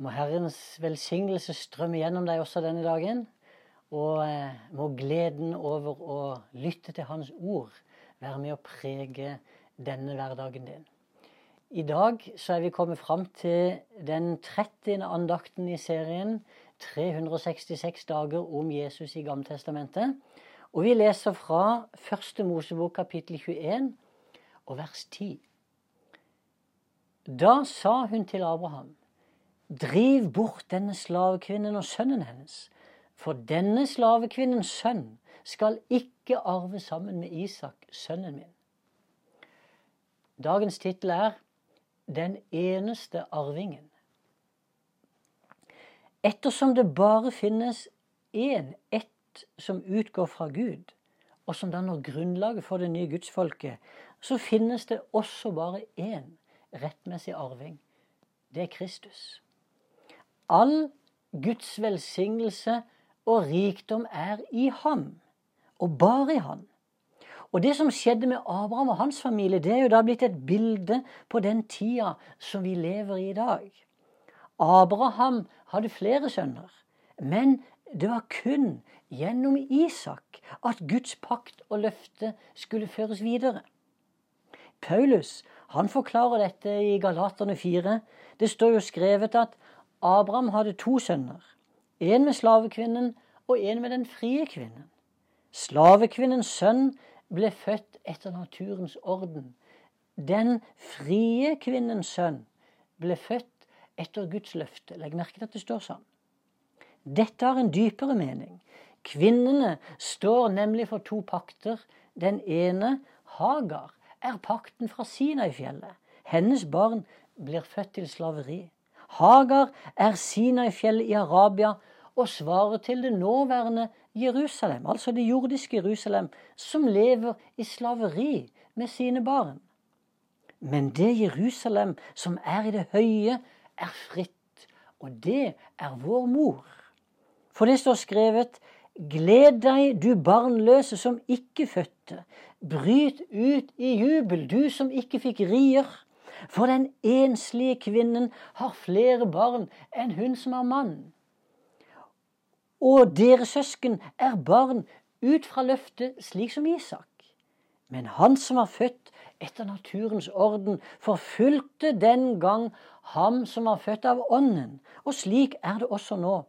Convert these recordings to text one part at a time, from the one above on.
Må Herrens velsignelse strømme gjennom deg også denne dagen. Og eh, må gleden over å lytte til Hans ord være med å prege denne hverdagen din. I dag så er vi kommet fram til den 30. andakten i serien 366 dager om Jesus i Gammeltestamentet. Og vi leser fra første Mosebok kapittel 21 og vers 10. Da sa hun til Abraham Driv bort denne slavekvinnen og sønnen hennes, for denne slavekvinnens sønn skal ikke arve sammen med Isak, sønnen min. Dagens tittel er 'Den eneste arvingen'. Ettersom det bare finnes én, ett, som utgår fra Gud, og som danner grunnlaget for det nye gudsfolket, så finnes det også bare én rettmessig arving. Det er Kristus. All Guds velsignelse og rikdom er i ham, og bare i ham. Og det som skjedde med Abraham og hans familie, det er jo da blitt et bilde på den tida som vi lever i i dag. Abraham hadde flere sønner, men det var kun gjennom Isak at Guds pakt og løfte skulle føres videre. Paulus han forklarer dette i Galaterne 4. Det står jo skrevet at Abraham hadde to sønner. En med slavekvinnen og en med den frie kvinnen. Slavekvinnens sønn ble født etter naturens orden. Den frie kvinnens sønn ble født etter Guds løfte. Legg merke til at det står sånn. Dette har en dypere mening. Kvinnene står nemlig for to pakter. Den ene, Hagar, er pakten fra Sinai-fjellet. Hennes barn blir født til slaveri. Hagar er Sinai-fjellet i Arabia og svarer til det nåværende Jerusalem, altså det jordiske Jerusalem, som lever i slaveri med sine barn. Men det Jerusalem som er i det høye, er fritt, og det er vår mor. For det står skrevet Gled deg, du barnløse som ikke fødte. Bryt ut i jubel, du som ikke fikk rier. For den enslige kvinnen har flere barn enn hun som er mann. Og dere søsken er barn ut fra løftet, slik som Isak. Men han som var født etter naturens orden, forfulgte den gang ham som var født av Ånden. Og slik er det også nå.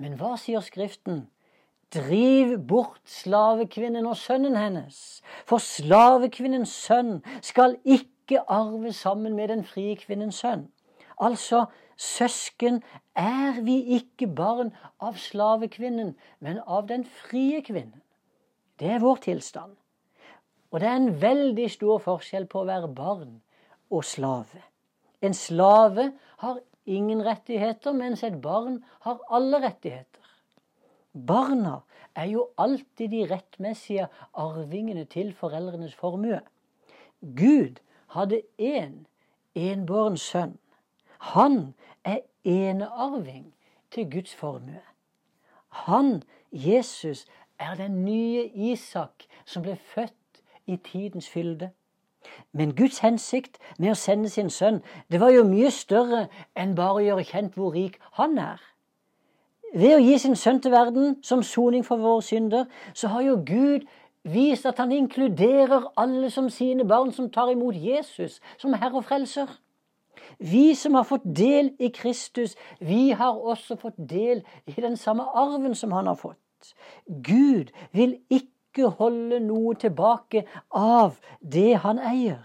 Men hva sier Skriften? Driv bort slavekvinnen og sønnen hennes, for slavekvinnens sønn skal ikke ikke arve sammen med den frie kvinnens sønn. Altså, søsken er vi ikke barn av slavekvinnen, men av den frie kvinnen. Det er vår tilstand. Og det er en veldig stor forskjell på å være barn og slave. En slave har ingen rettigheter, mens et barn har alle rettigheter. Barna er jo alltid de rettmessige arvingene til foreldrenes formue. Gud hadde én enbåren sønn. Han er enearving til Guds formue. Han, Jesus, er den nye Isak som ble født i tidens fylde. Men Guds hensikt med å sende sin sønn, det var jo mye større enn bare å gjøre kjent hvor rik han er. Ved å gi sin sønn til verden som soning for våre synder, så har jo Gud vist at han inkluderer alle som sine barn som tar imot Jesus som Herre og Frelser. Vi som har fått del i Kristus, vi har også fått del i den samme arven som han har fått. Gud vil ikke holde noe tilbake av det han eier.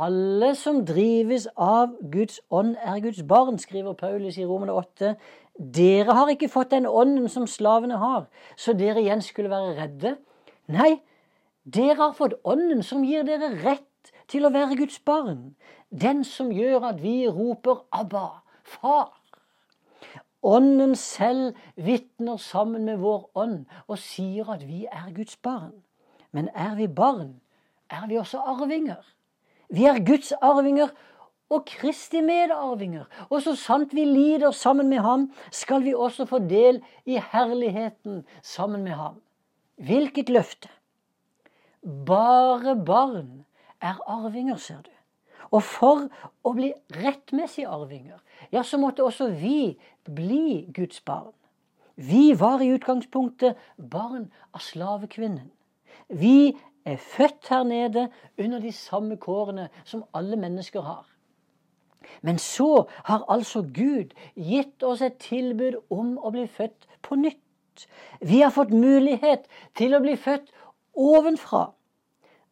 Alle som drives av Guds ånd, er Guds barn, skriver Paulus i Romene 8. Dere har ikke fått den ånden som slavene har, så dere igjen skulle være redde. Nei, dere har fått Ånden som gir dere rett til å være Guds barn. Den som gjør at vi roper 'Abba, Far'. Ånden selv vitner sammen med vår ånd og sier at vi er Guds barn. Men er vi barn, er vi også arvinger. Vi er Guds arvinger og Kristi medarvinger. Og så sant vi lider sammen med ham, skal vi også få del i herligheten sammen med ham. Hvilket løfte? Bare barn er arvinger, ser du. Og for å bli rettmessige arvinger, ja, så måtte også vi bli Guds barn. Vi var i utgangspunktet barn av slavekvinnen. Vi er født her nede under de samme kårene som alle mennesker har. Men så har altså Gud gitt oss et tilbud om å bli født på nytt. Vi har fått mulighet til å bli født ovenfra.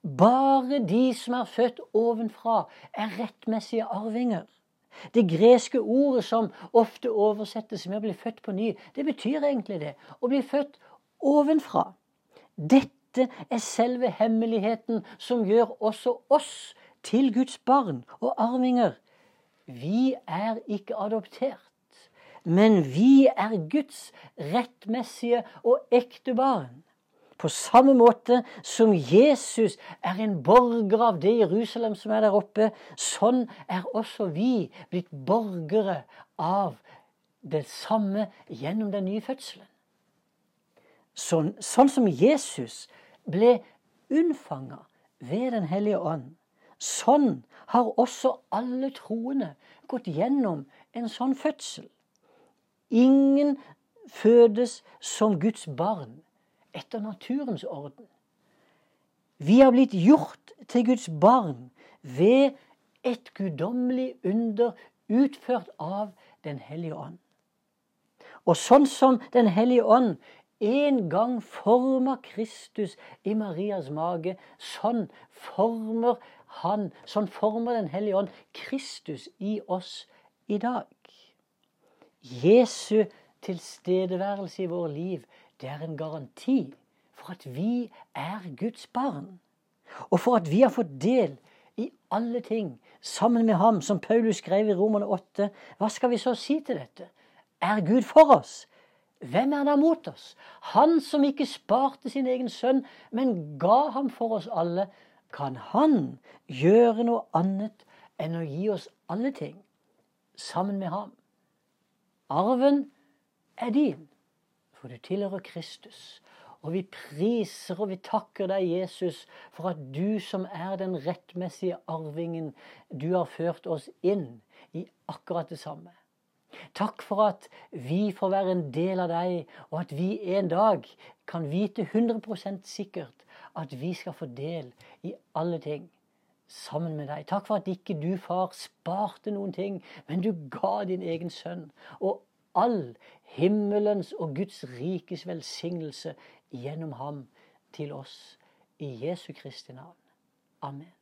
Bare de som er født ovenfra, er rettmessige arvinger. Det greske ordet som ofte oversettes med å bli født på ny, det betyr egentlig det. Å bli født ovenfra. Dette er selve hemmeligheten som gjør også oss til Guds barn og arvinger. Vi er ikke adoptert, men vi er Guds rettmessige og ekte barn. På samme måte som Jesus er en borger av det Jerusalem som er der oppe, sånn er også vi blitt borgere av det samme gjennom den nye fødselen. Sånn, sånn som Jesus ble unnfanga ved Den hellige ånd, sånn har også alle troende gått gjennom en sånn fødsel. Ingen fødes som Guds barn etter naturens orden. Vi har blitt gjort til Guds barn ved et guddommelig under utført av Den hellige ånd. Og sånn som Den hellige ånd en gang forma Kristus i Marias mage, sånn former han, sånn former Den hellige ånd Kristus i oss i dag. Jesu tilstedeværelse i vår liv det er en garanti for at vi er Guds barn. Og for at vi har fått del i alle ting sammen med ham, som Paulus skrev i Romerne 8. Hva skal vi så si til dette? Er Gud for oss? Hvem er da mot oss? Han som ikke sparte sin egen sønn, men ga ham for oss alle. Kan han gjøre noe annet enn å gi oss alle ting sammen med ham? Arven er din for du tilhører Kristus. Og vi priser og vi takker deg, Jesus, for at du som er den rettmessige arvingen, du har ført oss inn i akkurat det samme. Takk for at vi får være en del av deg, og at vi en dag kan vite 100% sikkert at vi skal få del i alle ting sammen med deg. Takk for at ikke du, far, sparte noen ting, men du ga din egen sønn. Og all himmelens og Guds rikes velsignelse gjennom ham til oss. I Jesu Kristi navn. Amen.